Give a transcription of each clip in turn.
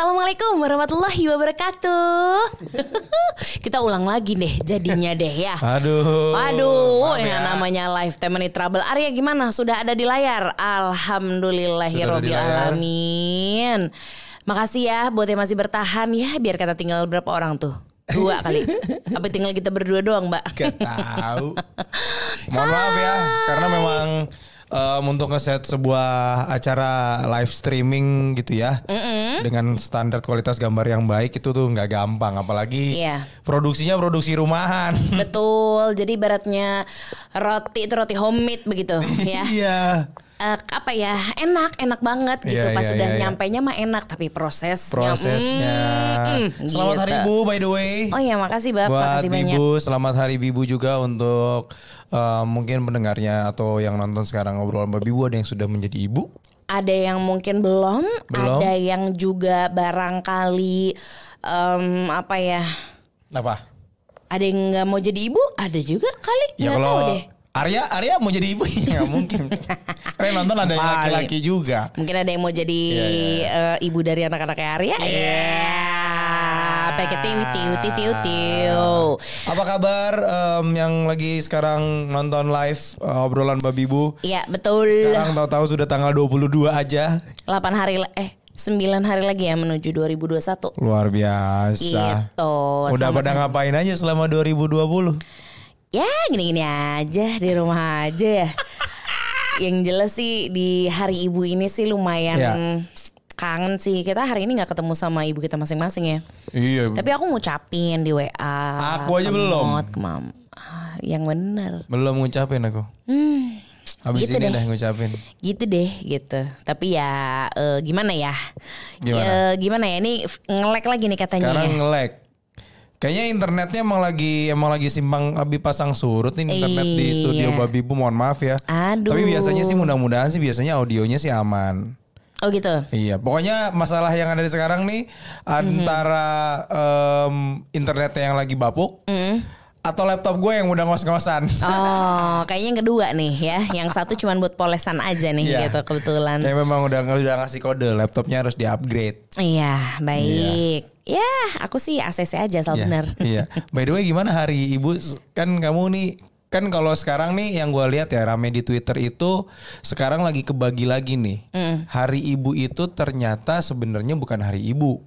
Assalamualaikum warahmatullahi wabarakatuh. Kita ulang lagi deh jadinya deh ya. Aduh. Aduh, yang ya. namanya live Temani Trouble. Arya gimana? Sudah ada di layar? Layar. alamin. Makasih ya buat yang masih bertahan ya. Biar kata tinggal berapa orang tuh? Dua kali. Apa tinggal kita berdua doang, Mbak? Gak tahu. Mohon maaf ya, karena memang em, untuk ngeset sebuah acara live streaming gitu ya, dengan standar kualitas gambar yang baik itu tuh nggak gampang, apalagi Iya. produksinya produksi rumahan. Betul. Jadi ibaratnya roti itu roti homemade begitu ya. Iya. Eh, apa ya enak enak banget gitu Iya, pas iya, sudah iya, iya. nyampainya mah enak tapi prosesnya Prosesnya. mm, Selamat gitu. Hari Ibu by the way. oh iya makasih bapak Buat makasih banyak Ibu, selamat Hari Ibu juga untuk eh, mungkin pendengarnya atau yang nonton sekarang ngobrol sama Ibu ada yang sudah menjadi ibu. ada yang mungkin belum, Belum. ada yang juga barangkali em, apa ya Apa? ada yang nggak mau jadi ibu ada juga kali Ya nggak tahu deh Arya, Arya mau jadi ibu ya nggak mungkin. Karena nonton ada yang laki-laki juga. mungkin ada yang mau jadi Iya, eh, ibu dari anak-anak Arya ya pakai tiu tiu tiu tiu tiu Apa kabar em, yang lagi sekarang nonton live eh, obrolan Babi Bu? Iya betul. Sekarang tahu-tahu sudah tanggal 22 aja. 8 hari eh 9 hari lagi ya menuju 2021. Luar biasa. Gitu. Udah pada ngapain aja selama 2020? Ya gini-gini aja di rumah aja ya. Yang jelas sih di hari ibu ini sih lumayan Ya. kangen sih. Kita hari ini nggak ketemu sama ibu kita masing-masing ya. Iya. Tapi aku ngucapin di WA. Aku aja belum. Ke mam. Ah, Yang bener. Belum ngucapin aku. Hmm. Habis Gitu ini deh. dah ngucapin. gitu deh gitu tapi ya eh, gimana ya Gimana? Eh, gimana ya ini ngelek lagi nih katanya Sekarang ya. nge-lag. Kayaknya internetnya emang lagi emang lagi simpang lebih pasang surut nih internet di Iya. studio Babi Bu. Mohon maaf ya. Aduh. Tapi biasanya sih mudah-mudahan sih biasanya audionya sih aman. oh gitu Iya, pokoknya masalah yang ada di sekarang nih antara em, internetnya yang lagi bapuk atau laptop gue yang udah ngos-ngosan. oh kayaknya yang kedua nih ya yang satu cuman buat polesan aja nih Iya. gitu kebetulan Kayak memang udah udah ngasih kode laptopnya harus di-upgrade. iya baik ya aku sih ACC aja asal Iya, bener Iya. By the way gimana hari Ibu kan kamu nih kan kalau sekarang nih yang gue lihat ya rame di Twitter itu sekarang lagi kebagi lagi nih. Hari Ibu itu ternyata sebenarnya bukan hari Ibu.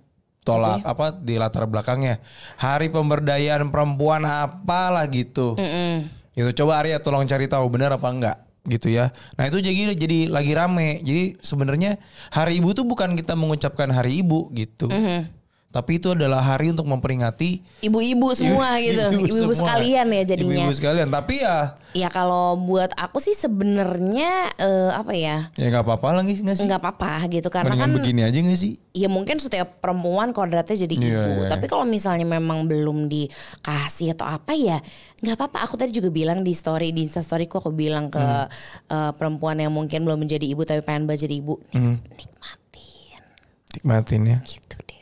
Tolak apa di latar belakangnya. Hari pemberdayaan perempuan apalah gitu. Mm-mm. Gitu coba Arya tolong cari tahu benar apa enggak gitu ya. Nah itu jadi jadi lagi rame. Jadi sebenarnya hari Ibu tuh bukan kita mengucapkan hari Ibu gitu. Tapi itu adalah hari untuk memperingati ibu-ibu semua gitu ibu-ibu sekalian ya jadinya Ibu-ibu sekalian. Tapi ya ya kalau buat aku sih sebenarnya eh, apa ya ya nggak apa-apa lah nggak sih? nggak apa-apa gitu karena Mendingan kan begini aja nggak sih? ya mungkin setiap perempuan kodratnya jadi Iya, ibu. iya. Tapi kalau misalnya memang belum dikasih atau apa ya nggak apa-apa. Aku tadi juga bilang di story di Insta storyku aku bilang ke Hmm. eh, perempuan yang mungkin belum menjadi ibu tapi pengen banget jadi ibu. Nik- Hmm. Nikmatin Nikmatin ya. gitu deh.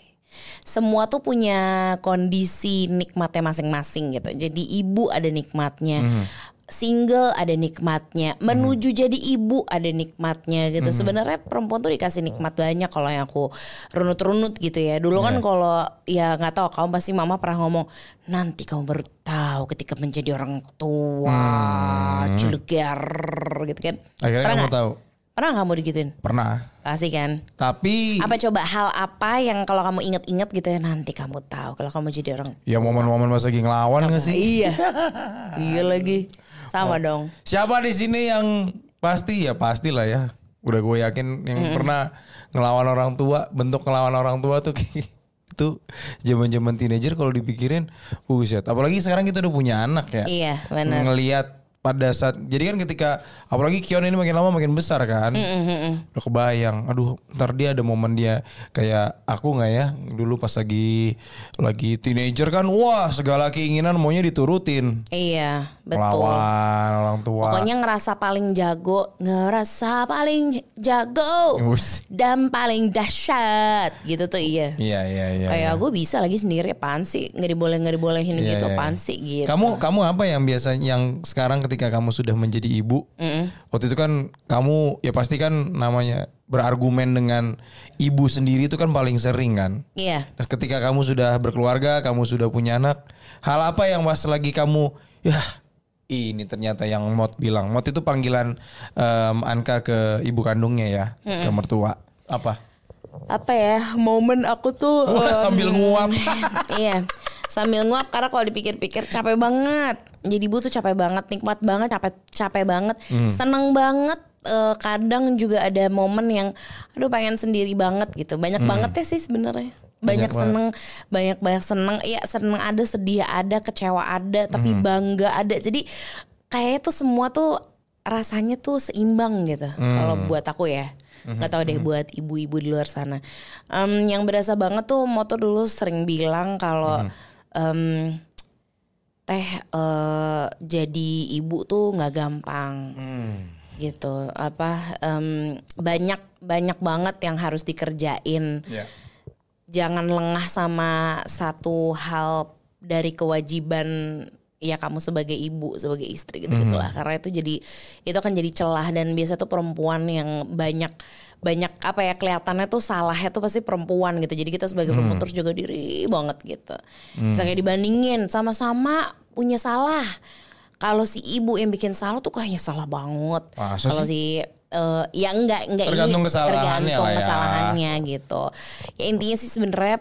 Semua tuh punya kondisi nikmatnya masing-masing gitu. Jadi ibu ada nikmatnya. Hmm. Single ada nikmatnya, menuju jadi ibu ada nikmatnya gitu. Hmm. Sebenarnya perempuan tuh dikasih nikmat banyak kalau yang aku runut-runut gitu ya. Dulu Iya. kan kalau ya nggak tahu kamu pasti mama pernah ngomong nanti kamu baru tahu ketika menjadi orang tua, cilegar gitu kan. Hmm. Akhirnya Pernah kamu nggak? tahu. Pernah kamu digituin? Pernah. Pasti kan. Tapi Apa coba hal apa yang kalau kamu inget-inget gitu ya nanti kamu tahu kalau kamu jadi orang ya momen-momen pas lagi ngelawan nggak sih? Iya. iya lagi. Sama dong. Siapa di sini yang pasti ya pastilah ya. Udah gue yakin yang pernah ngelawan orang tua, bentuk ngelawan orang tua tuh kayak itu zaman-zaman teenager kalau dipikirin, buset. Apalagi sekarang kita udah punya anak ya. Iya, benar. Ngelihat pada saat jadi kan ketika apalagi Kion ini makin lama makin besar kan. Udah kebayang, aduh ntar dia ada momen dia kayak aku nggak ya dulu pas lagi lagi teenager kan wah segala keinginan maunya diturutin. Iya, betul. Melawan orang tua. Pokoknya ngerasa paling jago, ngerasa paling jago dan paling dahsyat gitu tuh iya. Iya iya iya. Kayak gue bisa lagi sendiri apaan sih nggak diboleh nggak dibolehin Iya, gitu iya, apaan iya. sih gitu. Kamu kamu apa yang biasa yang sekarang ketika kamu sudah menjadi ibu, waktu itu kan kamu ya pasti kan namanya berargumen dengan ibu sendiri itu kan paling sering kan. Iya. Terus ketika kamu sudah berkeluarga, kamu sudah punya anak, hal apa yang pas lagi kamu ya ini ternyata yang Mot bilang. Mot itu panggilan em, Anka ke ibu kandungnya ya, ke mertua. Apa? Apa ya momen aku tuh Wah, em, sambil nguap. iya sambil nguap karena kalau dipikir-pikir capek banget. Jadi ibu tuh capek banget nikmat banget capek capek banget Hmm. seneng banget. Eh, kadang juga ada momen yang aduh pengen sendiri banget gitu. Banyak banget ya sih sebenarnya. Hmm. banyak, Banyak seneng banyak banyak seneng. Ya seneng ada sedih ada kecewa ada tapi Hmm. bangga ada. Jadi kayaknya tuh semua tuh rasanya tuh seimbang gitu Hmm. kalau buat aku ya. Nggak tahu deh buat ibu-ibu di luar sana. Em, yang berasa banget tuh motor dulu sering bilang kalau em, teh eh, jadi ibu tuh nggak gampang. Gitu. Apa em, banyak banyak banget yang harus dikerjain. Ya. jangan lengah sama satu hal dari kewajiban ya kamu sebagai ibu sebagai istri gitu gitulah karena itu jadi itu kan jadi celah dan biasa tuh perempuan yang banyak banyak apa ya kelihatannya tuh salahnya tuh pasti perempuan gitu. Jadi kita sebagai perempuan terus jaga diri banget gitu. Misalnya dibandingin sama-sama punya salah. Kalau si ibu yang bikin salah tuh kayaknya salah banget. Kalau si eh, ya enggak enggak Tergantung ini kesalahannya tergantung ya. kesalahannya gitu. Ya intinya sih sebenarnya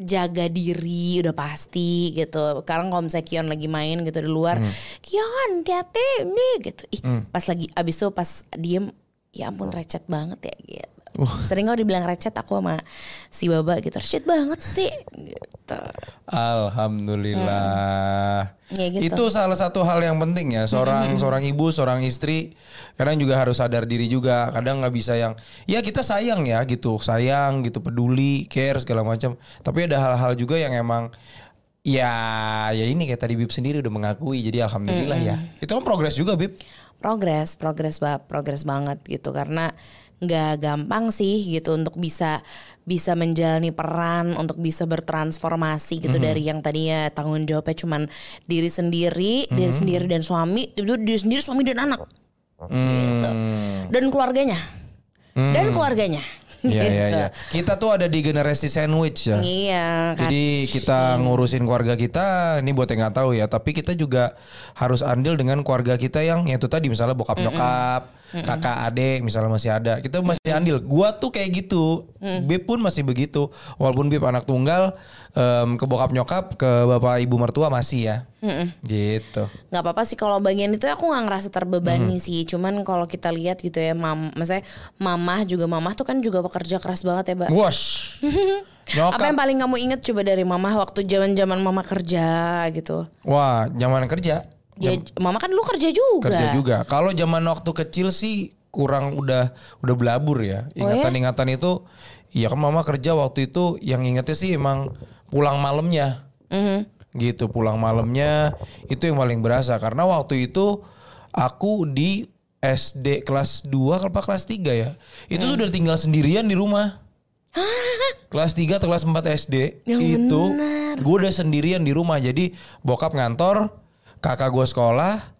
jaga diri udah pasti gitu. Sekarang kalau misalnya Kion lagi main gitu di luar, Hmm. Kion hati nih gitu. Ih, pas lagi abis itu pas diem, ya ampun recet banget ya gitu. Sering kalau dibilang recet aku sama si Baba gitu, recet banget sih gitu. Alhamdulillah. Ya gitu. Itu salah satu hal yang penting ya. Seorang seorang ibu, seorang istri kadang juga harus sadar diri juga. Kadang nggak bisa yang ya kita sayang ya gitu, sayang gitu, peduli, care segala macam. Tapi ada hal-hal juga yang emang ya ya ini kayak tadi Bib sendiri udah mengakui. Jadi alhamdulillah ya. Itu kan progres juga Bib. progres progres ba- progres banget gitu karena nggak gampang sih gitu untuk bisa bisa menjalani peran untuk bisa bertransformasi gitu dari yang tadinya tanggung jawabnya cuman diri sendiri diri sendiri dan suami tiba-tiba diri sendiri suami dan anak. Gitu. Dan keluarganya. Dan keluarganya. Iya iya Gitu. iya. Kita tuh ada di generasi sandwich ya. iya kan. Jadi kita ngurusin keluarga kita, ini buat yang nggak tahu ya, tapi kita juga harus andil dengan keluarga kita yang ya itu tadi misalnya bokap nyokap, kakak adik misalnya masih ada, kita masih andil. Gua tuh kayak gitu, Bib pun masih begitu, walaupun Bib anak tunggal, em, ke bokap nyokap, ke bapak ibu mertua masih ya, gitu. nggak apa-apa sih kalau bagian itu aku nggak ngerasa terbebani sih. Cuman kalau kita lihat gitu ya mam maksudnya mamah juga mamah tuh kan juga pekerja keras banget ya mbak. Wash, apa nyokap, yang paling kamu inget coba dari mamah waktu zaman zaman mama kerja gitu? Wah zaman kerja, dia mama kan lu kerja juga kerja juga. Kalau zaman waktu kecil sih kurang udah udah belabur ya. Ingatan-ingatan itu ya kan mama kerja waktu itu yang ingetnya sih emang pulang malamnya. Mhm. Gitu, pulang malamnya itu yang paling berasa karena waktu itu aku di SD kelas 2 apa kelas 3 ya. Itu tuh udah tinggal sendirian di rumah. kelas 3 atau kelas 4 SD itu gue udah sendirian di rumah. Jadi bokap ngantor, kakak gue sekolah,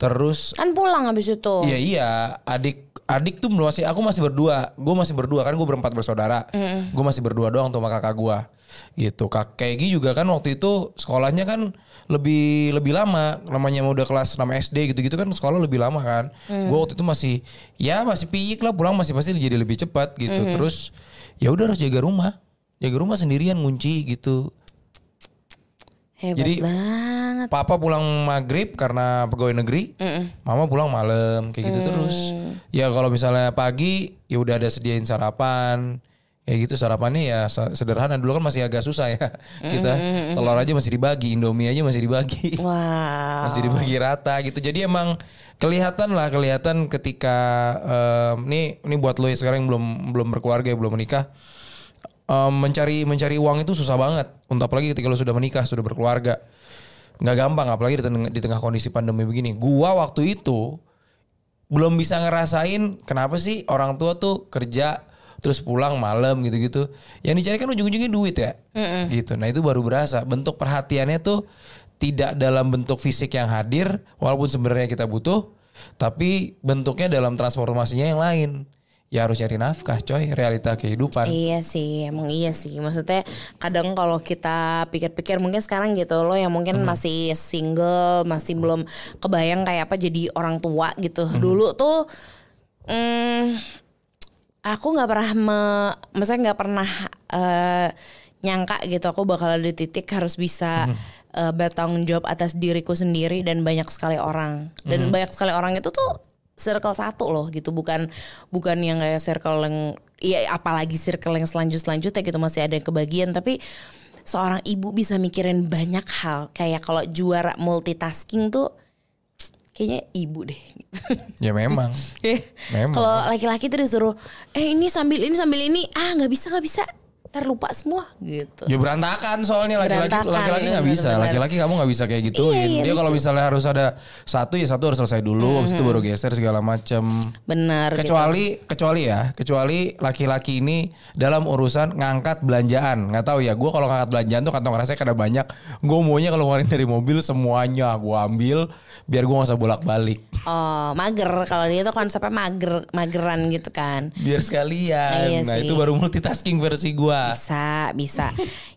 terus kan pulang habis itu? Iya iya, adik adik tuh masih aku masih berdua, gue masih berdua kan gue berempat bersaudara, gue masih berdua doang tuh sama kakak gue, gitu. Kak Kegi juga kan waktu itu sekolahnya kan lebih lebih lama, namanya udah kelas 6 SD gitu-gitu kan sekolah lebih lama kan. Gue waktu itu masih ya masih piyik lah. Pulang masih pasti jadi lebih cepat gitu. Terus ya udah harus jaga rumah, jaga rumah sendirian ngunci gitu. Hebat Jadi- banget. Papa pulang maghrib karena pegawai negeri, mama pulang malam kayak gitu terus. Ya kalau misalnya pagi ya udah ada sediain sarapan, kayak gitu sarapannya ya se- sederhana. Dulu kan masih agak susah ya. Kita telur aja masih dibagi, indomie aja masih dibagi, wow. Masih dibagi rata gitu. Jadi emang kelihatan lah kelihatan ketika em, nih ini buat lo yang sekarang yang belum belum berkeluarga belum menikah em, mencari mencari uang itu susah banget. Untuk apalagi ketika lo sudah menikah, sudah berkeluarga. Nggak gampang apalagi di tengah, di tengah kondisi pandemi begini. Gua waktu itu belum bisa ngerasain kenapa sih orang tua tuh kerja terus pulang malam gitu-gitu. Yang dicari kan ujung-ujungnya duit ya. Gitu. Nah, itu baru berasa bentuk perhatiannya tuh tidak dalam bentuk fisik yang hadir walaupun sebenarnya kita butuh Tapi bentuknya dalam transformasinya yang lain. Ya harus nyari nafkah coy, realita kehidupan. Iya sih, emang iya sih. Maksudnya kadang kalau kita pikir-pikir mungkin sekarang gitu loh yang mungkin masih single, masih belum kebayang kayak apa jadi orang tua gitu. Dulu tuh hmm, aku nggak pernah me, maksudnya nggak pernah eh, nyangka gitu aku bakal ada di titik harus bisa eh, bertanggung jawab atas diriku sendiri dan banyak sekali orang. Dan banyak sekali orang itu tuh circle satu loh gitu. Bukan bukan yang kayak circle yang ya apalagi circle yang selanjut selanjutnya gitu masih ada yang kebagian. Tapi seorang ibu bisa mikirin banyak hal. Kayak kalau juara multitasking tuh kayaknya ibu deh. Ya memang. Memang. kalau laki-laki tuh disuruh eh ini sambil ini sambil ini. Ah nggak bisa nggak bisa ntar lupa semua gitu Ya berantakan soalnya laki-laki laki-laki nggak iya, bisa. benar-benar. Laki-laki kamu nggak bisa kayak gituin. Iya, iya, Dia kalau misalnya harus ada satu ya satu harus selesai dulu, habis itu baru geser segala macam. benar gitu. Kecuali kecuali ya, kecuali laki-laki ini dalam urusan ngangkat belanjaan. nggak tahu ya, gue kalau ngangkat belanjaan tuh kantong rasanya kada banyak. Gue maunya kalau ngeluarin dari mobil semuanya gue ambil biar gue nggak usah bolak-balik. oh mager kalau dia tuh konsepnya mager mageran gitu kan Biar sekalian. Iya nah sih. itu baru multitasking versi gue. Bisa bisa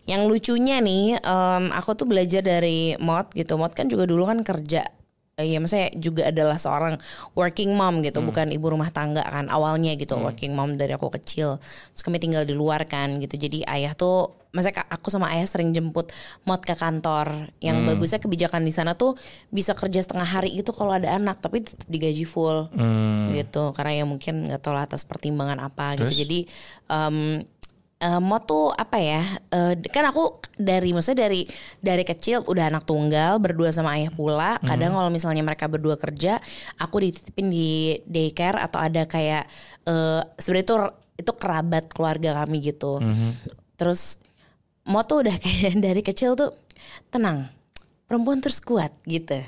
yang lucunya nih em, aku tuh belajar dari mod gitu mod kan juga dulu kan kerja Iya, maksudnya juga adalah seorang working mom gitu, bukan ibu rumah tangga kan awalnya gitu, working mom dari aku kecil. Terus kami tinggal di luar kan gitu. Jadi ayah tuh, maksudnya aku sama ayah sering jemput mod ke kantor. Yang bagusnya kebijakan di sana tuh bisa kerja setengah hari gitu kalau ada anak, tapi tetap digaji full gitu. Karena ya mungkin nggak tahu lah atas pertimbangan apa Terus? gitu. Jadi em, eh, mau tuh apa ya eh, kan aku dari maksudnya dari dari kecil udah anak tunggal berdua sama ayah pula. Kadang kalau misalnya mereka berdua kerja aku dititipin di daycare atau ada kayak eh, sebenarnya itu itu kerabat keluarga kami gitu. Terus mau tuh udah kayak dari kecil tuh tenang perempuan terus kuat gitu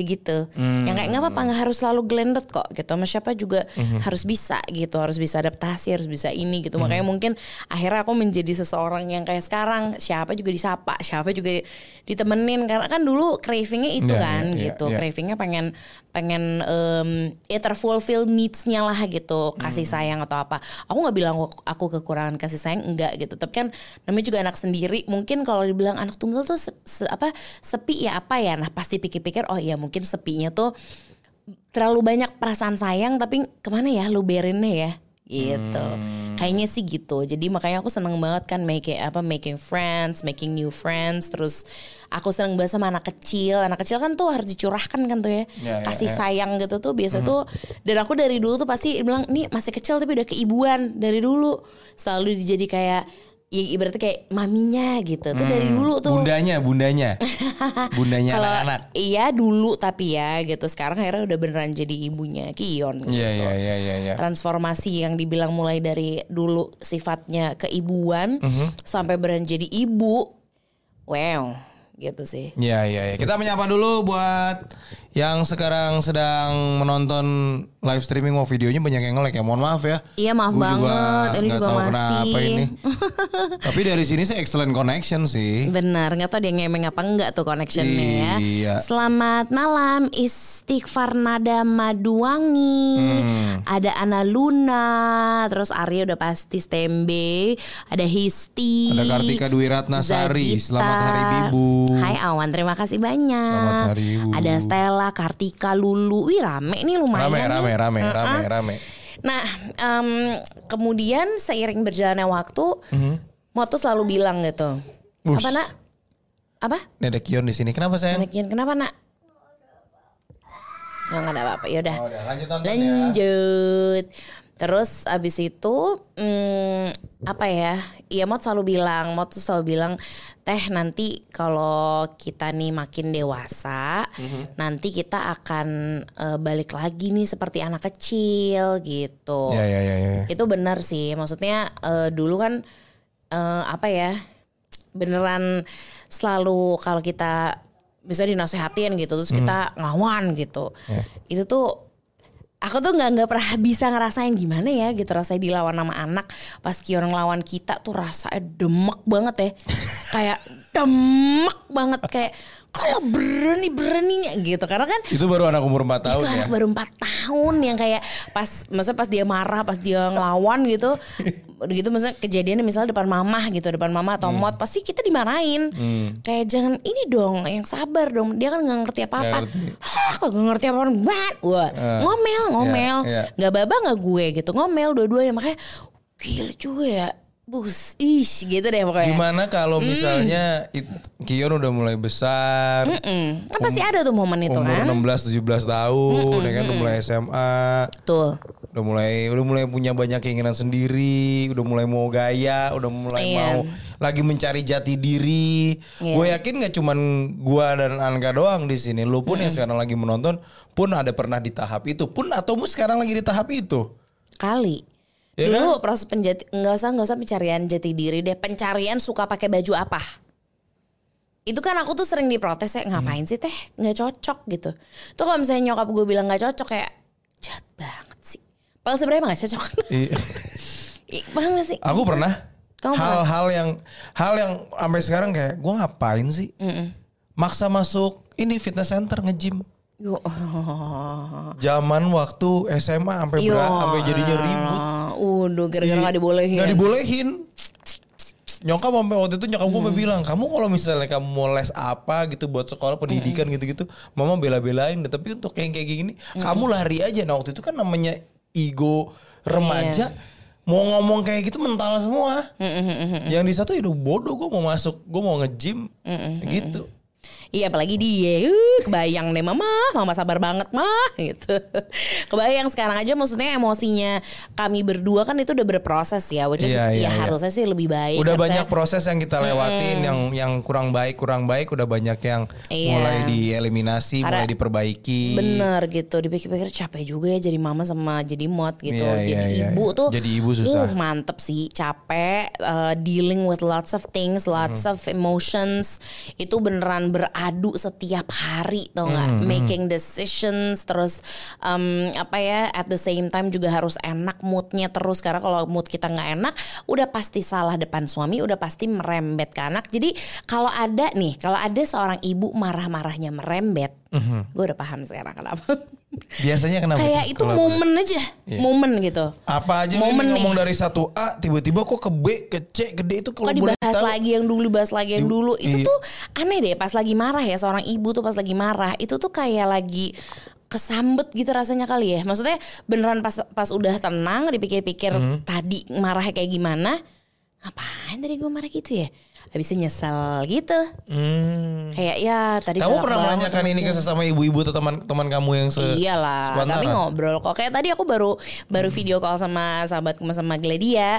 segitu yang kayak nggak apa-apa nggak harus selalu gelendot kok gitu. Sama siapa juga harus bisa gitu harus bisa adaptasi harus bisa ini gitu. Makanya mungkin akhirnya aku menjadi seseorang yang kayak sekarang siapa juga disapa siapa juga ditemenin. Karena kan dulu cravingnya itu Iya, kan iya, iya, gitu. iya. cravingnya pengen pengen em, ya terfulfill needs-nya lah gitu kasih sayang atau apa. Aku nggak bilang aku, aku kekurangan kasih sayang enggak gitu. Tapi kan namanya juga anak sendiri mungkin kalau dibilang anak tunggal tuh se- se- apa sepi ya apa ya? Nah pasti pikir-pikir oh iya mungkin sepinya tuh terlalu banyak perasaan sayang tapi ke mana ya lu berinnya ya? Gitu. Kayaknya sih gitu. Jadi makanya aku seneng banget kan making apa making friends making new friends. Terus aku seneng banget sama anak kecil. Anak kecil kan tuh harus dicurahkan kan tuh ya. Ya, ya, kasih ya. sayang gitu tuh biasa tuh. Dan aku dari dulu tuh pasti bilang nih masih kecil tapi udah keibuan dari dulu. Selalu dijadi kayak ya ibaratnya kayak maminya gitu tuh dari dulu tuh Bundanya, bundanya. bundanya kalau anak-anak. iya dulu tapi ya gitu sekarang akhirnya udah beneran jadi ibunya Kion gitu. Iya, iya, iya, iya, iya. transformasi yang dibilang mulai dari dulu sifatnya keibuan Mhm. sampai beneran jadi ibu wow gitu sih Iya, iya, iya. Kita menyapa dulu buat yang sekarang sedang menonton live streaming mau videonya banyak yang nge-like ya. Mohon maaf ya. Iya, maaf Gua juga banget. Ini nggak juga tahu masih. kenapa ini. Tapi dari sini sih excellent connection sih. Benar, nggak tahu dia ngemeng apa enggak tuh connectionnya ya. Iya. Selamat malam Istighfar Nada Maduwangi. Hmm. Ada Ana Luna, terus Arya udah pasti stembe, ada Histi. Ada Kartika Dwi Ratnasari. Selamat Hari Ibu. Hai Awan, terima kasih banyak. Selamat Hari Ibu. Ada Stella, Kartika, Lulu. Wih rame nih lumayan. Rame, rame, rame, Heeh. rame, rame. Nah, em, kemudian seiring berjalannya waktu, Mo tuh selalu bilang gitu. Mhm. Us. Apa nak? Apa? Ada Kion di sini. Kenapa sayang? Kian, kenapa nak? Oh, nggak ada apa-apa. Yaudah. Oh, udah, lanjut nonton ya. Terus abis itu hmm, apa ya? Iya Mot selalu bilang, Mot tuh selalu bilang, teh nanti kalau kita nih makin dewasa, Mhm. nanti kita akan eh, balik lagi nih seperti anak kecil gitu. Ya, ya, ya, ya. Itu benar sih. Maksudnya eh, dulu kan eh, apa ya? Beneran selalu kalau kita bisa dinasehatin gitu terus kita ngelawan gitu. Itu tuh aku tuh nggak nggak pernah bisa ngerasain gimana ya gitu rasanya dilawan sama anak. Pas Kion ngelawan kita tuh rasanya demek banget ya. Kayak demek banget kayak kalau berani beraninya gitu karena kan Itu baru anak umur 4 tahun itu ya. anak baru 4 tahun yang kayak pas maksudnya pas dia marah pas dia ngelawan gitu gitu maksudnya kejadiannya misalnya depan mamah gitu depan mama atau Hmm. mot pasti kita dimarahin kayak jangan ini dong yang sabar dong dia kan nggak ngerti apa apa. Hah, kok nggak ngerti apa apa wah ngomel ngomel iya. nggak baba nggak gue gitu ngomel dua-duanya makanya gila juga ya bus. Ish gitu deh pokoknya. Gimana kalau Hmm. misalnya it, Kion udah mulai besar, Mm, kan pasti ada tuh momen itu umur kan? 16 17 tahun, ya kan? Udah mulai SMA, tuh udah mulai udah mulai punya banyak keinginan sendiri, udah mulai mau gaya, udah mulai Iya. mau lagi mencari jati diri. Iya. Gue yakin nggak cuman gua dan Anka doang di sini, lu pun yang sekarang lagi menonton pun ada pernah di tahap itu, pun atau mu sekarang lagi di tahap itu. kali Ya dulu proses penjati nggak usah nggak usah pencarian jati diri deh. Pencarian suka pakai baju apa? Itu kan aku tuh sering diprotes ya ngapain sih teh? Nggak cocok gitu. Tuh kalau misalnya nyokap gue bilang nggak cocok kayak jahat banget sih. Padahal sebenarnya emang nggak cocok. I- Ih, paham gak sih? Aku pernah hal-hal yang hal yang sampai sekarang kayak gua ngapain sih? Maksa masuk ini fitness center nge-gym. Yo. Zaman waktu SMA sampai sampai jadinya ribut. Udah gara-gara nggak dibolehin. Nggak dibolehin. Nyokap sampai waktu itu nyokap gue bilang, kamu kalau misalnya kamu mau les apa gitu buat sekolah pendidikan gitu-gitu, mama bela-belain. Tapi untuk yang kayak gini, kamu lari aja. Nah waktu itu kan namanya ego remaja, mau ngomong kayak gitu mental semua. Yang di satu udah bodoh gue mau masuk, gue mau nge-gym gitu. Iya apalagi dia, uh, kebayang deh mama, mama sabar banget mah gitu. Kebayang sekarang aja maksudnya emosinya kami berdua kan itu udah berproses ya, which is Iya, iya, ya iya. harusnya sih lebih baik. Udah Harusnya- banyak proses yang kita lewatin, yang yang kurang baik kurang baik, udah banyak yang Iya. mulai dieliminasi, Karena- mulai diperbaiki. Bener gitu, dipikir-pikir capek juga ya jadi mama sama jadi mod gitu. Iya, jadi iya, iya, ibu iya. tuh, Jadi ibu susah. Uh, mantep sih, capek, uh, dealing with lots of things, lots Hmm. of emotions. Itu beneran beradu setiap hari, tau nggak? Hmm, Making decisions, terus um, apa ya? At the same time juga harus enak moodnya terus. Karena kalau mood kita nggak enak, udah pasti salah depan suami, udah pasti merembet ke anak. Jadi kalau ada nih, kalau ada seorang ibu marah-marahnya merembet, Mhm. gue udah paham sekarang kenapa. Biasanya kenapa? Kayak itu momen aja, momen gitu. Apa aja Momen nih ngomong dari satu A tiba-tiba kok ke B ke C ke D itu kalau dibahas tahu. lagi yang dulu, dibahas lagi yang dulu. Itu iya. tuh aneh deh pas lagi marah ya seorang ibu tuh pas lagi marah. Itu tuh kayak lagi kesambet gitu rasanya kali ya. Maksudnya beneran pas pas udah tenang dipikir-pikir Hmm. tadi marahnya kayak gimana. Ngapain tadi gue marah gitu ya? Habisnya nyesel gitu. Hmm. Kayak ya tadi Kamu pernah menanyakan ini ke sesama ibu-ibu atau teman-teman kamu yang se Iyalah, sepantaran? kami ngobrol kok. Kayak tadi aku baru baru video call sama sahabatku sama Gladia,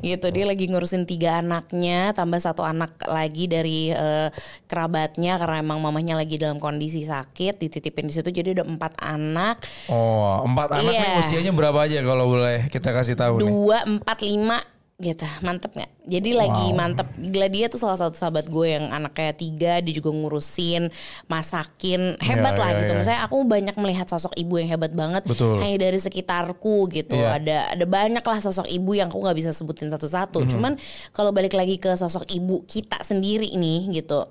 gitu. Dia lagi ngurusin tiga anaknya, tambah satu anak lagi dari eh, kerabatnya karena emang mamanya lagi dalam kondisi sakit, dititipin di situ. Jadi ada empat anak, Oh, empat anak Iya. nih usianya berapa aja kalau boleh kita kasih tahu nih? dua, empat, lima, gitu. Mantep nggak? Jadi lagi mantep. Gladia tuh salah satu sahabat gue yang anaknya tiga, dia juga ngurusin, masakin, hebat Iya, lah iya, gitu. iya. Misalnya aku banyak melihat sosok ibu yang hebat banget, Betul. hanya dari sekitarku gitu. Iya. Ada ada banyak lah sosok ibu yang aku nggak bisa sebutin satu-satu. Mhm. Cuman kalau balik lagi ke sosok ibu kita sendiri nih gitu,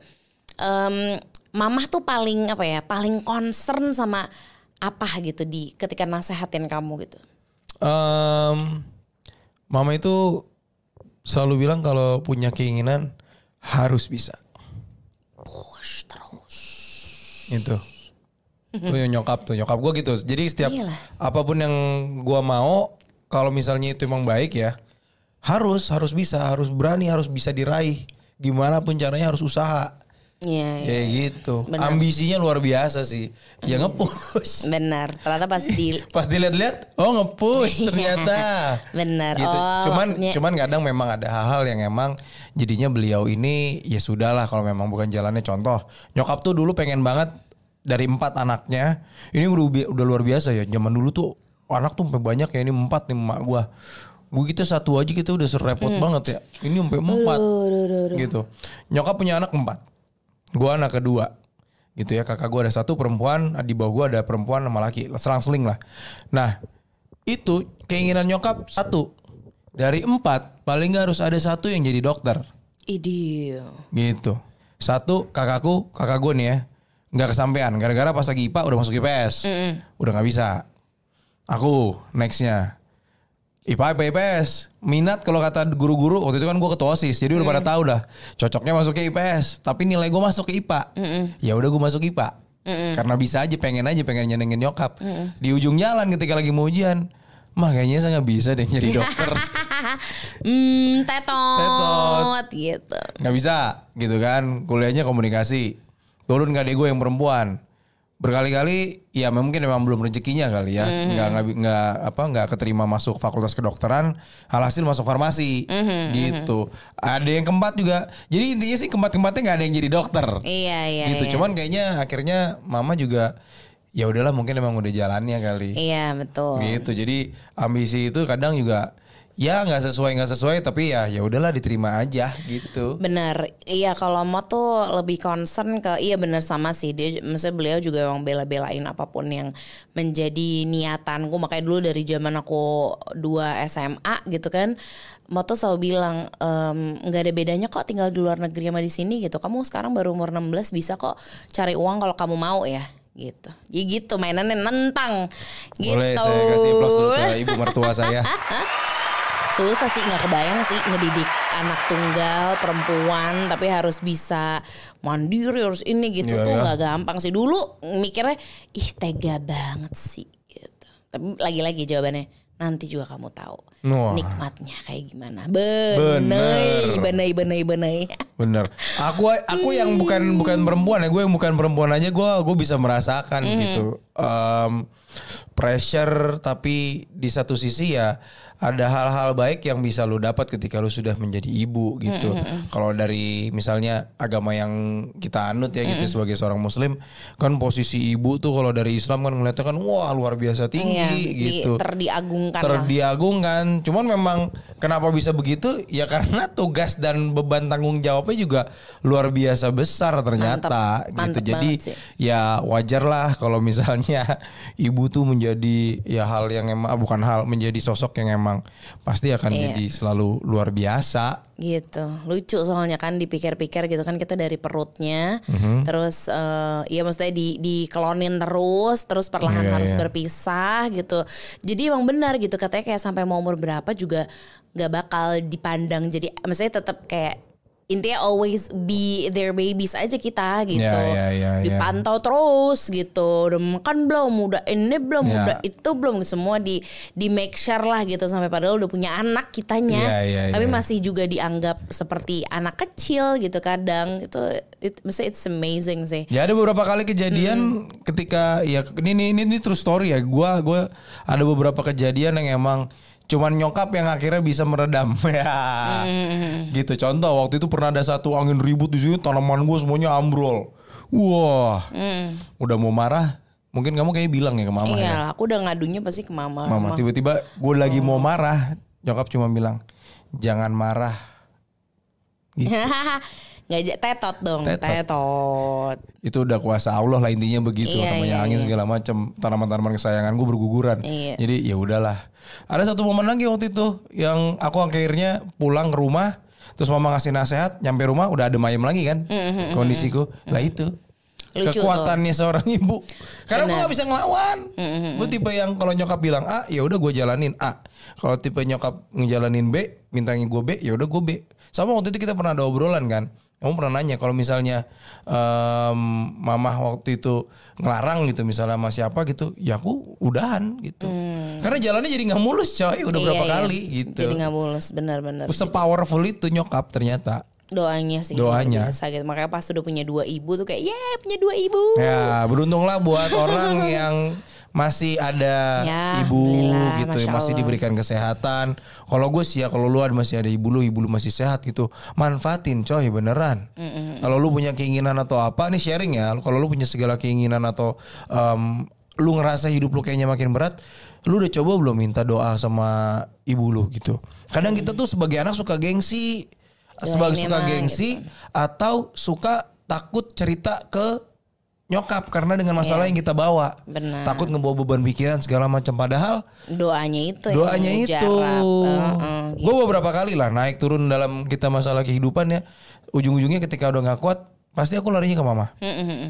Em, mamah tuh paling apa ya, paling concern sama apa gitu di ketika nasehatin kamu gitu. Em, mama itu selalu bilang kalau punya keinginan harus bisa. Push terus. Itu. Itu nyokap tuh, nyokap gue gitu. Jadi setiap Iyalah. apa pun yang gua mau, kalau misalnya itu emang baik ya, harus harus bisa, harus berani, harus bisa diraih. Gimana pun caranya harus usaha. Iya, iya. Kayak gitu. Benar. Ambisinya luar biasa sih. Ya ngepush. Benar. Ternyata pas di Pas dilihat-lihat, oh ngepush ternyata. Benar. Gitu. Oh, cuman maksudnya- cuman kadang memang ada hal-hal yang emang jadinya beliau ini ya sudahlah kalau memang bukan jalannya contoh. Nyokap tuh dulu pengen banget dari empat anaknya. Ini udah udah luar biasa ya. Zaman dulu tuh anak tuh sampai banyak ya ini empat nih emak gua. Gue kita satu aja kita udah serepot Hmm. banget ya. Ini sampai empat. Gitu. Nyokap punya anak empat. Gua anak kedua. Gitu ya kakak gue ada satu perempuan di bawah gue ada perempuan sama laki. Selang-seling lah. Nah itu keinginan nyokap satu. Dari empat paling nggak harus ada satu yang jadi dokter. Ide. gitu. Satu kakakku, kakak gue nih ya, nggak kesampean. Gara-gara pas lagi IPA udah masuk IPS, udah nggak bisa. Aku nextnya IPA IPA IPS minat kalau kata guru-guru waktu itu kan gue ketua osis jadi udah pada tahu dah. Cocoknya masuk ke IPS tapi nilai gue masuk ke IPA ya udah gue masuk IPA karena bisa aja pengen aja pengen nyenengin nyokap. Di ujung jalan ketika lagi mau ujian mah kayaknya saya nggak bisa deh jadi dokter. Hmm, tetot, Tetot. gitu. nggak bisa gitu kan. Kuliahnya komunikasi. Turun ke adik gue yang perempuan berkali-kali ya mungkin memang belum rezekinya kali ya. Nggak nggak nggak apa nggak keterima masuk fakultas kedokteran alhasil masuk farmasi. Gitu. Ada yang keempat juga. Jadi intinya sih keempat keempatnya nggak ada yang jadi dokter. Iya, iya, gitu. iya. cuman kayaknya akhirnya mama juga ya udahlah mungkin emang udah jalannya kali. Iya, betul. gitu. Jadi ambisi itu kadang juga ya nggak sesuai nggak sesuai tapi ya ya udahlah diterima aja gitu. Bener, iya kalau mau tuh lebih concern ke iya bener sama sih. Dia, maksudnya beliau juga emang bela-belain apa pun yang menjadi niatanku. Makanya dulu dari zaman aku dua SMA gitu kan, mau tuh selalu bilang "Em, nggak ada bedanya kok tinggal di luar negeri sama di sini gitu, kamu sekarang baru umur 16 bisa kok cari uang kalau kamu mau ya gitu, jadi gitu mainannya nentang. Gitu. Boleh saya kasih plus dulu ke ibu mertua saya. susah sih nggak kebayang sih ngedidik anak tunggal perempuan tapi harus bisa mandiri harus ini gitu Iya, tuh iya. nggak gampang sih dulu mikirnya ih tega banget sih gitu tapi lagi-lagi jawabannya nanti juga kamu tahu Wah. nikmatnya kayak gimana Bener. benai benai benai Bener. Aku aku yang bukan bukan perempuan ya, gue yang bukan perempuan aja gue gue bisa merasakan gitu. Em, pressure tapi di satu sisi ya ada hal-hal baik yang bisa lu dapat ketika lu sudah menjadi ibu gitu. Kalau dari misalnya agama yang kita anut ya gitu sebagai seorang muslim kan posisi ibu tuh kalau dari Islam kan ngeliatnya kan wah luar biasa tinggi Iya, di- gitu. terdiagungkan lah. terdiagungkan. Cuman memang kenapa bisa begitu? Ya karena tugas dan beban tanggung jawabnya juga luar biasa besar ternyata Mantep, gitu. mantep Jadi sih. ya wajar lah kalau misalnya ibu tuh menjadi ya hal yang emang bukan hal menjadi sosok yang emang pasti akan Iya. jadi selalu luar biasa. gitu lucu soalnya kan dipikir-pikir gitu kan kita dari perutnya Mhm. terus eh, ya maksudnya di dikelonin terus terus perlahan Iya, harus iya. berpisah gitu jadi emang benar gitu katanya kayak sampai mau umur berapa juga nggak bakal dipandang jadi maksudnya tetap kayak intinya always be their babies aja kita gitu. Iya, iya, iya, iya. dipantau terus gitu. Udah makan belum? Udah ini belum? Iya. udah itu belum? Semua di di make sure lah gitu. Sampai padahal udah punya anak kitanya. Iya, iya, tapi iya. masih juga dianggap seperti anak kecil gitu kadang. Itu it, maksudnya it's amazing sih. Ya ada beberapa kali kejadian ketika ya ini ini ini, ini true story ya. Gua gua ada beberapa kejadian yang emang cuman nyokap yang akhirnya bisa meredam ya. Gitu contoh waktu itu pernah ada satu angin ribut di sini tanaman gue semuanya ambrol. Wah. Udah mau marah, mungkin kamu kayak bilang ya ke mama iya ya. aku udah ngadunya pasti ke mama Mama tiba-tiba gue lagi mau marah, nyokap cuma bilang jangan marah. nggak ja- tetot dong Tetot. tetot, itu udah kuasa Allah lah intinya begitu Iya, namanya iya, angin iya. segala macam tanaman-tanaman kesayangan gue berguguran. Iya. jadi ya udahlah. Ada satu momen lagi waktu itu yang aku akhirnya pulang ke rumah terus mama ngasih nasihat nyampe rumah udah ada ayam lagi kan kondisiku. Lah itu Lucu kekuatannya seorang ibu. Karena gue gak bisa ngelawan. Gue tipe yang kalau nyokap bilang A ya udah gue jalanin A. Kalau tipe nyokap ngejalanin B mintanya gue B ya udah gue B. Sama waktu itu kita pernah ada obrolan kan. Kamu pernah nanya kalau misalnya em, mama waktu itu ngelarang gitu misalnya sama siapa gitu ya aku udahan gitu. Karena jalannya jadi nggak mulus coy udah Iya, berapa iya. kali gitu. Jadi nggak mulus benar-benar sepowerful itu nyokap ternyata doanya sih Doanya. biasa gitu makanya pas udah punya dua ibu tuh kayak yeah punya dua ibu Ya beruntunglah buat orang yang masih ada Ya, ibu gitu masih Allah. diberikan kesehatan. Kalau gue sih ya kalau lu ada masih ada ibu lu, ibu lu masih sehat gitu, manfaatin coy beneran. Kalau lu punya keinginan atau apa nih sharing ya. Kalau lu punya segala keinginan atau em, lu ngerasa hidup lu kayaknya makin berat, lu udah coba belum minta doa sama ibu lu gitu. Kadang kita tuh sebagai anak suka gengsi, sebagai ini suka gengsi atau suka takut cerita ke nyokap karena dengan masalah yang kita bawa Benar. takut ngebawa beban pikiran segala macam padahal doanya itu yang doanya itu mujarab. Heeh, gitu. gue beberapa kali lah naik turun dalam kita masalah kehidupan ya ujung-ujungnya ketika udah nggak kuat pasti aku larinya ke mama.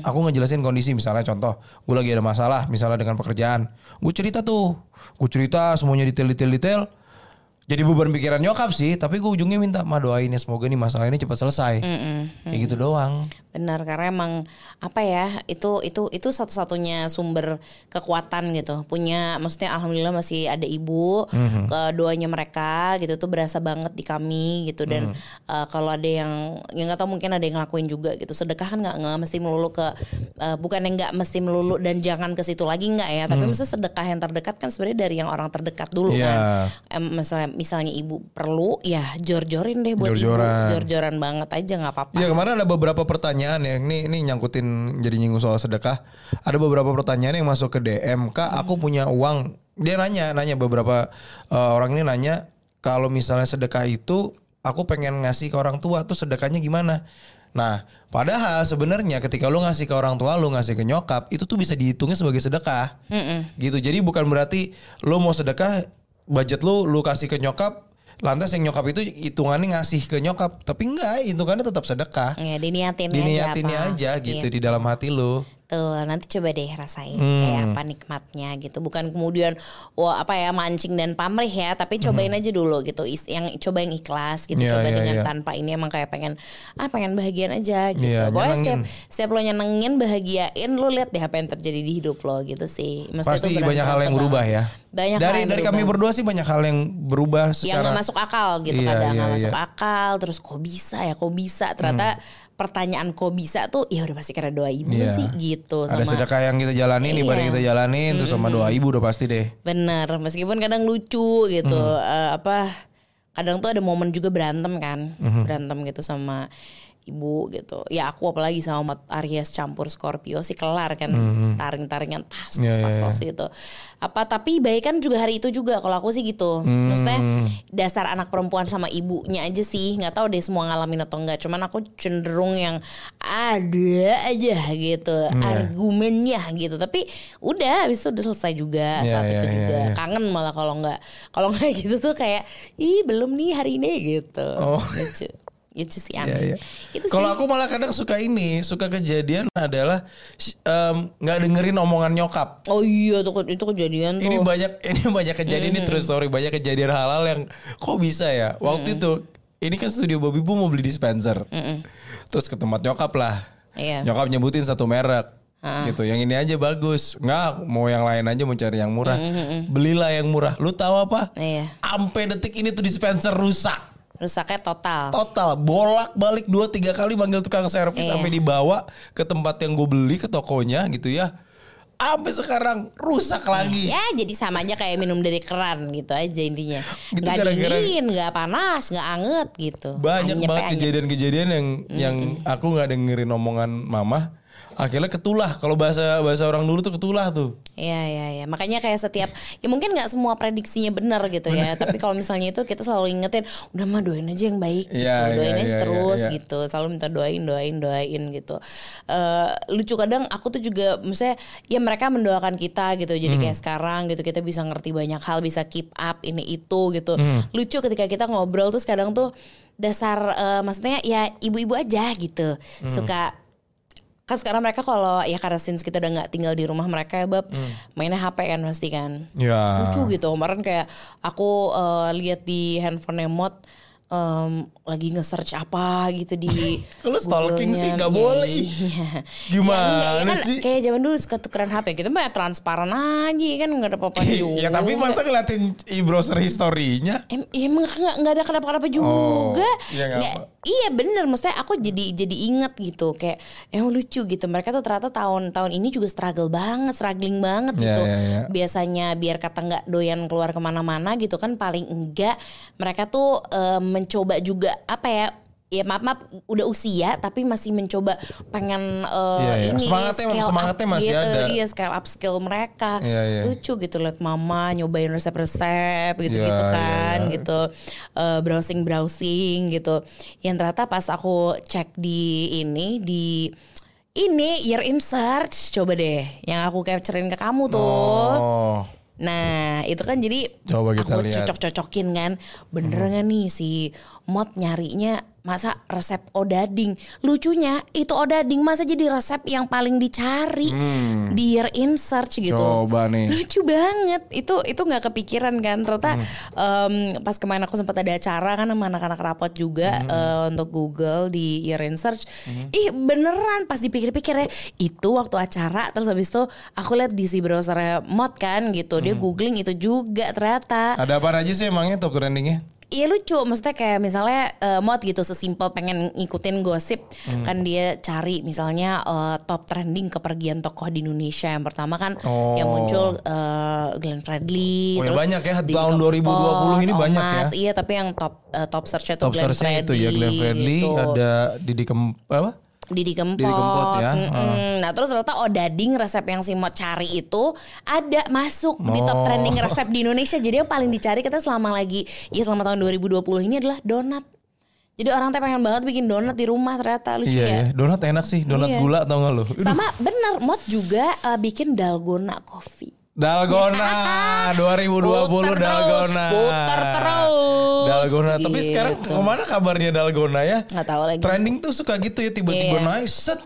Aku ngejelasin kondisi misalnya contoh, gue lagi ada masalah misalnya dengan pekerjaan, gue cerita tuh, gue cerita semuanya detail-detail-detail. Jadi beban pikiran nyokap sih, tapi gue ujungnya minta ma doain ya semoga nih masalah ini cepat selesai. Kayak gitu doang. Benar karena emang apa ya itu itu itu satu-satunya sumber kekuatan gitu. Punya maksudnya alhamdulillah masih ada ibu Mhm. ke doanya mereka gitu tuh berasa banget di kami gitu dan Mhm. eh, kalau ada yang yang nggak tahu mungkin ada yang ngelakuin juga gitu. Sedekah kan nggak nggak mesti melulu ke eh, bukan yang nggak mesti melulu dan jangan ke situ lagi nggak ya. Tapi maksudnya sedekah yang terdekat kan sebenarnya dari yang orang terdekat dulu. Iya. kan. Em, misalnya misalnya ibu perlu ya jor-jorin deh buat Jor-joran. ibu jor-joran banget aja nggak apa-apa. Iya kemarin ada beberapa pertanyaan ya. Ini ini nyangkutin jadi nyinggung soal sedekah. Ada beberapa pertanyaan yang masuk ke DM. Kak, aku punya uang. Dia nanya, nanya beberapa eh, orang ini nanya kalau misalnya sedekah itu aku pengen ngasih ke orang tua tuh sedekahnya gimana? Nah, padahal sebenarnya ketika lu ngasih ke orang tua, lu ngasih ke nyokap, itu tuh bisa dihitungnya sebagai sedekah. Gitu. Jadi bukan berarti lu mau sedekah budget lu lu kasih ke nyokap Lantas yang nyokap itu hitungannya ngasih ke nyokap, tapi enggak, hitungannya tetap sedekah. Ya diniatin Diniatinnya aja, aja, gitu Iya. di dalam hati lu. Tuh nanti coba deh rasain Hmm. kayak apa nikmatnya gitu. Bukan kemudian wah apa ya mancing dan pamrih ya, tapi cobain aja dulu gitu. Is- Yang coba yang ikhlas gitu. Hmm. Iya, coba iya, dengan iya. tanpa ini emang kayak pengen ah pengen bahagian aja gitu. Iya, Pokoknya setiap nyenengin. setiap lo nyenengin bahagiain lu lihat deh apa yang terjadi di hidup lo gitu sih. Maksudnya Pasti itu banyak hal yang berasa berubah ya. Banyak hal dari yang dari berubah. kami berdua sih banyak hal yang berubah yang secara nggak masuk akal gitu Iya, kadang iya, masuk iya. Hmm. akal terus kok bisa ya kok bisa ternyata pertanyaan kok bisa tuh ya udah pasti karena doa ibu Iya. sih gitu Ada sama sedekah yang kita jalanin, Iya. ibadah yang kita jalanin, terus sama doa ibu udah pasti deh. bener meskipun kadang lucu gitu Hmm. eh, apa kadang tuh ada momen juga berantem kan Hmm. berantem gitu sama ibu gitu. Ya aku apalagi sama Mat Aries campur Scorpio sih kelar kan. Taring-taringan tas Hmm. Iya, tas tas, iya, tas gitu. Apa tapi baik kan juga hari itu juga kalau aku sih gitu. Hmm. maksudnya dasar anak perempuan sama ibunya aja sih. Nggak tahu deh semua ngalamin atau enggak cuman aku cenderung yang ada aja gitu. Iya. argumennya gitu. Tapi udah habis itu udah selesai juga. Iya, saat iya, itu iya, juga. iya. kangen malah kalau nggak. Kalau nggak gitu tuh kayak ih belum nih hari ini gitu. Oh. lucu sih Iya, aneh iya. itu Kalau sih aku malah kadang suka ini, suka kejadian adalah nggak dengerin omongan nyokap. oh iya tuh itu kejadian tuh Ini banyak ini banyak kejadian ini true story, banyak kejadian hal-hal yang kok bisa ya. Waktu itu ini kan studio Bobby Bu mau beli dispenser. Terus ke tempat nyokap lah. Iya. Nyokap nyebutin satu merek. Gitu, yang ini aja bagus. Nggak, mau yang lain aja mau cari yang murah. Belilah yang murah. Lu tahu apa? Iya. Sampai detik ini tuh dispenser rusak. Rusaknya total Total bolak balik dua tiga kali manggil tukang servis Iya. sampai dibawa ke tempat yang gue beli ke tokonya gitu ya. Sampai sekarang rusak lagi. Ya jadi sama aja kayak minum dari keran gitu aja intinya. Gitu Gak gara-gara- dingin, gak panas, gak anget gitu. Banyak Anyep banget kejadian-kejadian yang yang aku nggak dengerin omongan mama. Akhirnya ketulah. Kalau bahasa bahasa orang dulu tuh ketulah tuh. Iya iya iya. Makanya kayak setiap ya mungkin nggak semua prediksinya benar gitu ya. Tapi kalau misalnya itu kita selalu ingetin, udah mah doain aja yang baik gitu. Iya, doain iya, aja iya, terus iya, iya. gitu. Selalu minta doain doain doain gitu. Eh lucu kadang aku tuh juga misalnya ya mereka mendoakan kita gitu. Jadi Hmm. kayak sekarang gitu kita bisa ngerti banyak hal, bisa keep up ini itu gitu. Hmm. Lucu ketika kita ngobrol terus kadang tuh dasar eh, maksudnya ya ibu-ibu aja gitu. Hmm. Suka kan sekarang mereka kalau ya karena since kita udah nggak tinggal di rumah mereka ya bab mainnya HP kan pasti kan Ya. lucu gitu kemarin kayak aku eh, lihat di handphone Mot em, lagi nge-search apa gitu di Lu stalking sih, nggak Ya, boleh. iya. Gimana ya, enggak, ya kan sih? kayak zaman dulu suka tukeran HP gitu mah ya transparan aja kan nggak ada apa-apa juga ya tapi masa ngeliatin e-browser historinya? Em, ya emang nggak nggak ada kenapa-kenapa juga. Oh, iya nggak Nggak- apa. iya bener, maksudnya aku jadi jadi inget gitu kayak emang lucu gitu. Mereka tuh ternyata tahun-tahun ini juga struggle banget, struggling banget Iya, gitu. iya, iya. Biasanya biar kata nggak doyan keluar ke mana-mana gitu kan paling enggak mereka tuh eh, mencoba juga apa ya? Ya maaf maaf udah usia tapi masih mencoba pengen eh, Iya, iya. ini Semangatnya- scale up semangatnya masih gitu. ada. Iya scale up skill mereka. Iya, iya. Lucu gitu liat mama nyobain resep-resep gitu-gitu Iya, kan iya. gitu browsing browsing gitu yang ternyata pas aku cek di ini di ini year in search coba deh yang aku capturein ke kamu tuh Oh. Nah itu kan jadi Coba kita aku lihat. cocok-cocokin kan bener nggak nih si mod nyarinya masa resep odading. Lucunya itu odading masa jadi resep yang paling dicari di year in search gitu. Hmm. Coba nih. Lucu banget. Itu itu nggak kepikiran kan. Ternyata em, pas kemarin aku sempat ada acara kan sama anak-anak rapot juga eh, untuk Google di year in search. Ih beneran pas dipikir-pikir ya itu waktu acara terus habis itu aku lihat di si browser mod kan gitu. Dia googling itu juga ternyata. Ada apa aja sih emangnya top trendingnya? Iya lucu, maksudnya kayak misalnya eh, mod gitu sesimpel pengen ngikutin gosip Hmm. kan dia cari misalnya eh, top trending kepergian tokoh di Indonesia yang pertama kan Oh. yang muncul eh, Glenn Oh, Fredly, ya banyak ya, Didi tahun 2020 ini Kempot, banyak Omas. ya. Iya tapi yang top eh, top searchnya tuh Top Glenn search-nya Fredly, itu ya Glenn Fredly, gitu. ada Didi Kem apa? Didi Kempot. Didi Kempot ya. Mm-mm. Nah terus ternyata odading resep yang si Mod cari itu ada masuk di top Oh. trending resep di Indonesia. Jadi yang paling dicari kita selama lagi ya selama tahun 2020 ini adalah donat. Jadi orang teh pengen banget bikin donat di rumah ternyata lucu Iya ya. ya, donat enak sih, donat Iya. gula tau gak lu? Sama bener Mod juga eh, bikin dalgona coffee. Dalgona 2020 Puter terus, Dalgona. puter terus. Dalgona. Tapi Gitu. sekarang ke mana kabarnya Dalgona ya? Nggak tahu lagi. Trending tuh suka gitu ya tiba-tiba Iya. naik set.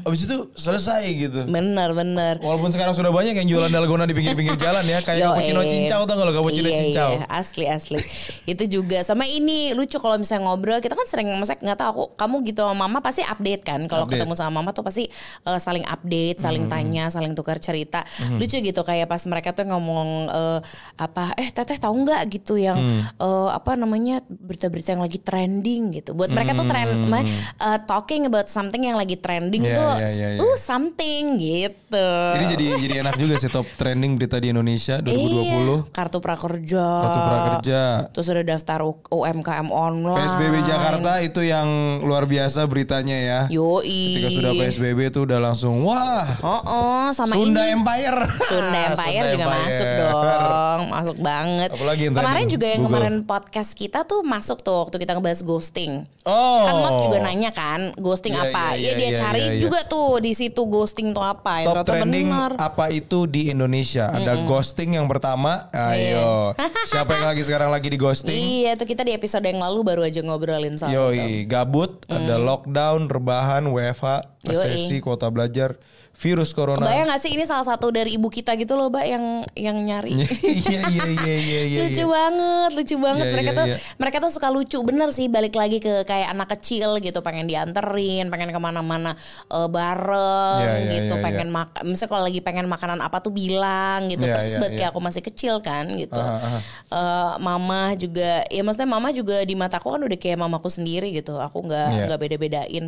Habis itu selesai gitu. Bener bener. Walaupun sekarang sudah banyak yang jualan dalgona di pinggir-pinggir jalan ya, kayak cappuccino eh. cincau tau gak lo cappuccino Iya, cincau. iya, asli asli. itu juga sama ini lucu kalau misalnya ngobrol kita kan sering maksudnya nggak tahu aku kamu gitu sama mama pasti update kan kalau ketemu sama mama tuh pasti eh, saling update, saling tanya, saling tukar cerita. Lucu gitu kayak pas mereka tuh ngomong eh, apa eh teteh tahu nggak gitu yang eh, apa namanya berita-berita yang lagi trending gitu. Buat mereka tuh trend eh, talking about something yang lagi trending Iya, tuh iya, iya, iya. uh something gitu. Jadi jadi jadi enak juga sih top trending berita di Indonesia 2020. Iya, kartu prakerja. Kartu prakerja. Terus ada daftar UMKM online. PSBB Jakarta itu yang luar biasa beritanya ya. Yoi. Ketika sudah PSBB itu udah langsung wah Oh, oh sama Sunda ini. Empire. Sunda Empire Sunda juga Empire. masuk dong, masuk banget. Apalagi yang kemarin trending? juga yang Google. kemarin podcast kita tuh masuk tuh waktu kita ngebahas ghosting. Oh. Kan Mot juga nanya kan, ghosting Iya, apa? iya, Iya iya, dia iya, cari iya, iya. juga tuh di situ ghosting tuh apa. Ya, Top ternyata trending bener. apa itu di Indonesia? Ada ghosting yang pertama. Ayo. Siapa yang lagi sekarang lagi di ghosting? Iya, tuh kita di episode yang lalu baru aja ngobrolin soal itu. Yoi, gabut, ada lockdown, rebahan, WFH, resesi, kuota belajar, virus corona. Kebayang gak sih ini salah satu dari ibu kita gitu loh, Mbak yang yang nyari. Iya iya iya iya iya. lucu iya. banget, lucu banget. Iya, mereka iya, tuh iya. mereka tuh suka lucu bener sih. Balik lagi ke kayak anak kecil gitu, pengen dianterin, pengen ke mana-mana eh, bareng Iya, iya, gitu, iya, pengen makan. Misalnya kalau lagi pengen makanan apa tuh bilang gitu. Iya, Persis iya, iya. kayak aku masih kecil kan gitu. Aha, aha. Eh, mama juga, ya maksudnya mama juga di mataku kan udah kayak mamaku sendiri gitu. Aku nggak Iya. nggak beda-bedain.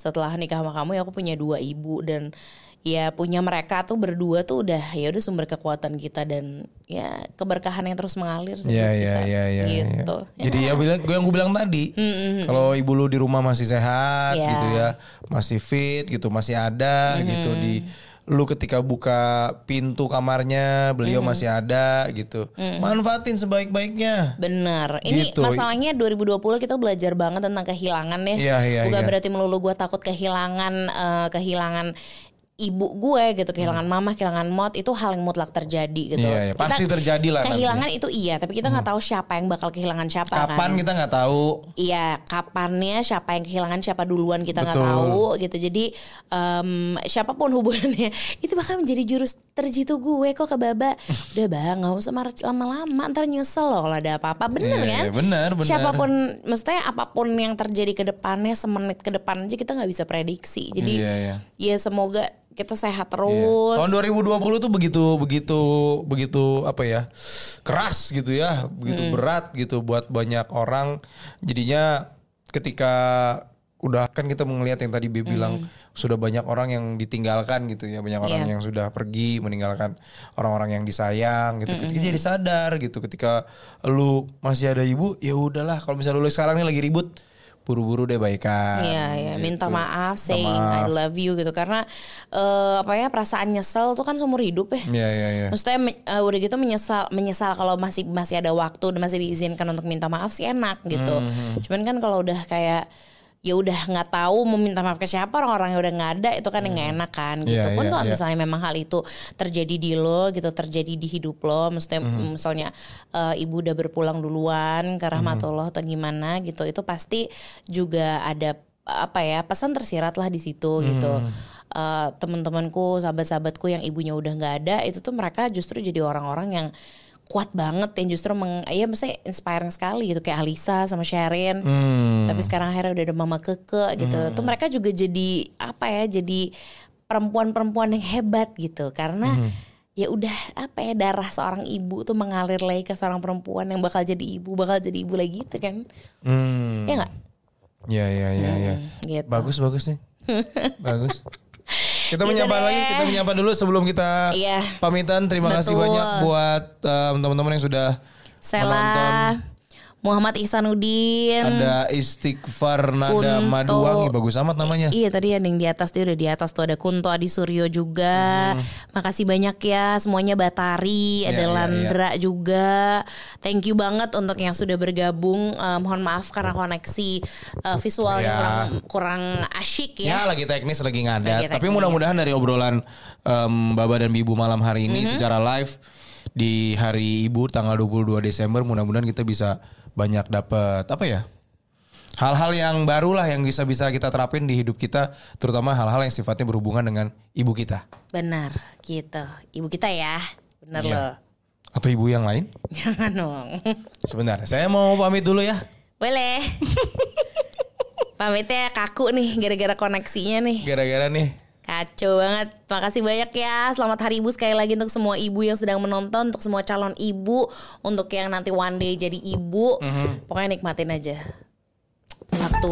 Setelah nikah sama kamu ya aku punya dua ibu dan ya punya mereka tuh berdua tuh udah ya udah sumber kekuatan kita dan ya keberkahan yang terus mengalir sih Iya buat iya kita. iya iya. gitu. iya. Jadi ya bilang gue yang gue bilang tadi, kalau ibu lu di rumah masih sehat Iya. gitu ya, masih fit gitu, masih ada gitu di lu ketika buka pintu kamarnya beliau masih ada gitu. Manfaatin sebaik-baiknya. Bener. Ini Gitu. masalahnya 2020 kita belajar banget tentang kehilangan ya. Iya, iya, Bukan iya. berarti melulu gue takut kehilangan eh, kehilangan ibu gue gitu, kehilangan mama, kehilangan mod itu hal yang mutlak terjadi gitu. Hmm. Iya, iya. Kita- Pasti terjadi lah nanti. Kehilangan itu iya, tapi kita nggak tahu siapa yang bakal kehilangan siapa Kapan kan. kita nggak tahu. Iya, kapannya siapa yang kehilangan siapa duluan kita nggak tahu gitu. Jadi em, siapa pun hubungannya itu bakal menjadi jurus terjitu gue kok ke Baba. Udah bang, nggak usah marah lama-lama, ntar nyesel loh kalau ada apa-apa. Iya, Bener kan? iya, bener, bener. Siapa pun, maksudnya apa pun yang terjadi ke depannya semenit ke depan aja kita nggak bisa prediksi. Jadi Iya, iya. ya semoga kita sehat Iya. terus. Tahun 2020 tuh begitu begitu begitu apa ya keras gitu ya, begitu Hmm. berat gitu buat banyak orang. Jadinya ketika udah kan kita melihat yang tadi Bi bilang sudah banyak orang yang ditinggalkan gitu ya, banyak orang Hmm. Iya. yang sudah pergi meninggalkan orang-orang yang disayang gitu. Hmm, Ketika jadi sadar gitu ketika lu masih ada ibu, ya udahlah kalau misalnya lu sekarang nih lagi ribut buru-buru deh baikan. Iya, iya. Minta gitu. maaf, Minta saying I maaf. love you gitu. Karena eh, apa ya perasaan nyesel tuh kan seumur hidup ya. Iya iya iya. Maksudnya eh, udah gitu menyesal menyesal kalau masih masih ada waktu dan masih diizinkan untuk minta maaf sih enak gitu. Hmm, Cuman kan kalau udah kayak ya udah nggak tahu mau minta maaf ke siapa orang-orang yang udah nggak ada itu kan yang nggak enak kan gitu Iya, pun iya, kalau iya. misalnya memang hal itu terjadi di lo gitu terjadi di hidup lo maksudnya Mhm. misalnya eh, ibu udah berpulang duluan ke Mhm. rahmatullah atau gimana gitu itu pasti juga ada apa ya pesan tersirat lah di situ gitu Mhm. Eh, teman-temanku sahabat-sahabatku yang ibunya udah nggak ada itu tuh mereka justru jadi orang-orang yang kuat banget yang justru meng, ya maksudnya inspiring sekali gitu kayak Alisa sama Sherin Hmm. tapi sekarang akhirnya udah ada mama keke gitu tuh mereka juga jadi apa ya jadi perempuan-perempuan yang hebat gitu karena Hmm. ya udah apa ya darah seorang ibu tuh mengalir lagi ke seorang perempuan yang bakal jadi ibu bakal jadi ibu lagi gitu kan Hmm. ya nggak Ya ya ya ya. gitu Bagus bagus nih. bagus. Kita Gitu menyapa deh. lagi, kita menyapa dulu sebelum kita Iya. pamitan. Terima kasih Betul. banyak buat um, teman-teman yang sudah Sela Muhammad Ihsanuddin ada Istighfar Nada Kunto. Maduwangi bagus amat namanya. Iya tadi yang di atas dia udah di atas tuh ada Kunto Adi Suryo juga. Makasih banyak ya semuanya Batari, Iya, ada iya, Landra juga. Thank you banget untuk yang sudah bergabung. Eh, mohon maaf karena koneksi eh, visualnya Iya. kurang kurang asyik Ya ya. lagi teknis lagi ngadat. Lagi Tapi mudah-mudahan dari obrolan em, Baba dan Bibu malam hari ini Mhm. secara live di hari Ibu tanggal 22 Desember mudah-mudahan kita bisa banyak dapat apa ya? Hal-hal yang baru lah yang bisa-bisa kita terapin di hidup kita, terutama hal-hal yang sifatnya berhubungan dengan ibu kita. Benar gitu. Ibu kita ya. Benar Iya. loh. Atau ibu yang lain? Jangan dong. Sebentar, saya mau pamit dulu ya. Boleh. Pamitnya kaku nih gara-gara koneksinya nih. Gara-gara nih Kacau banget. Makasih banyak ya. Selamat Hari Ibu sekali lagi untuk semua ibu yang sedang menonton, untuk semua calon ibu, untuk yang nanti one day jadi ibu. Pokoknya nikmatin aja. Waktu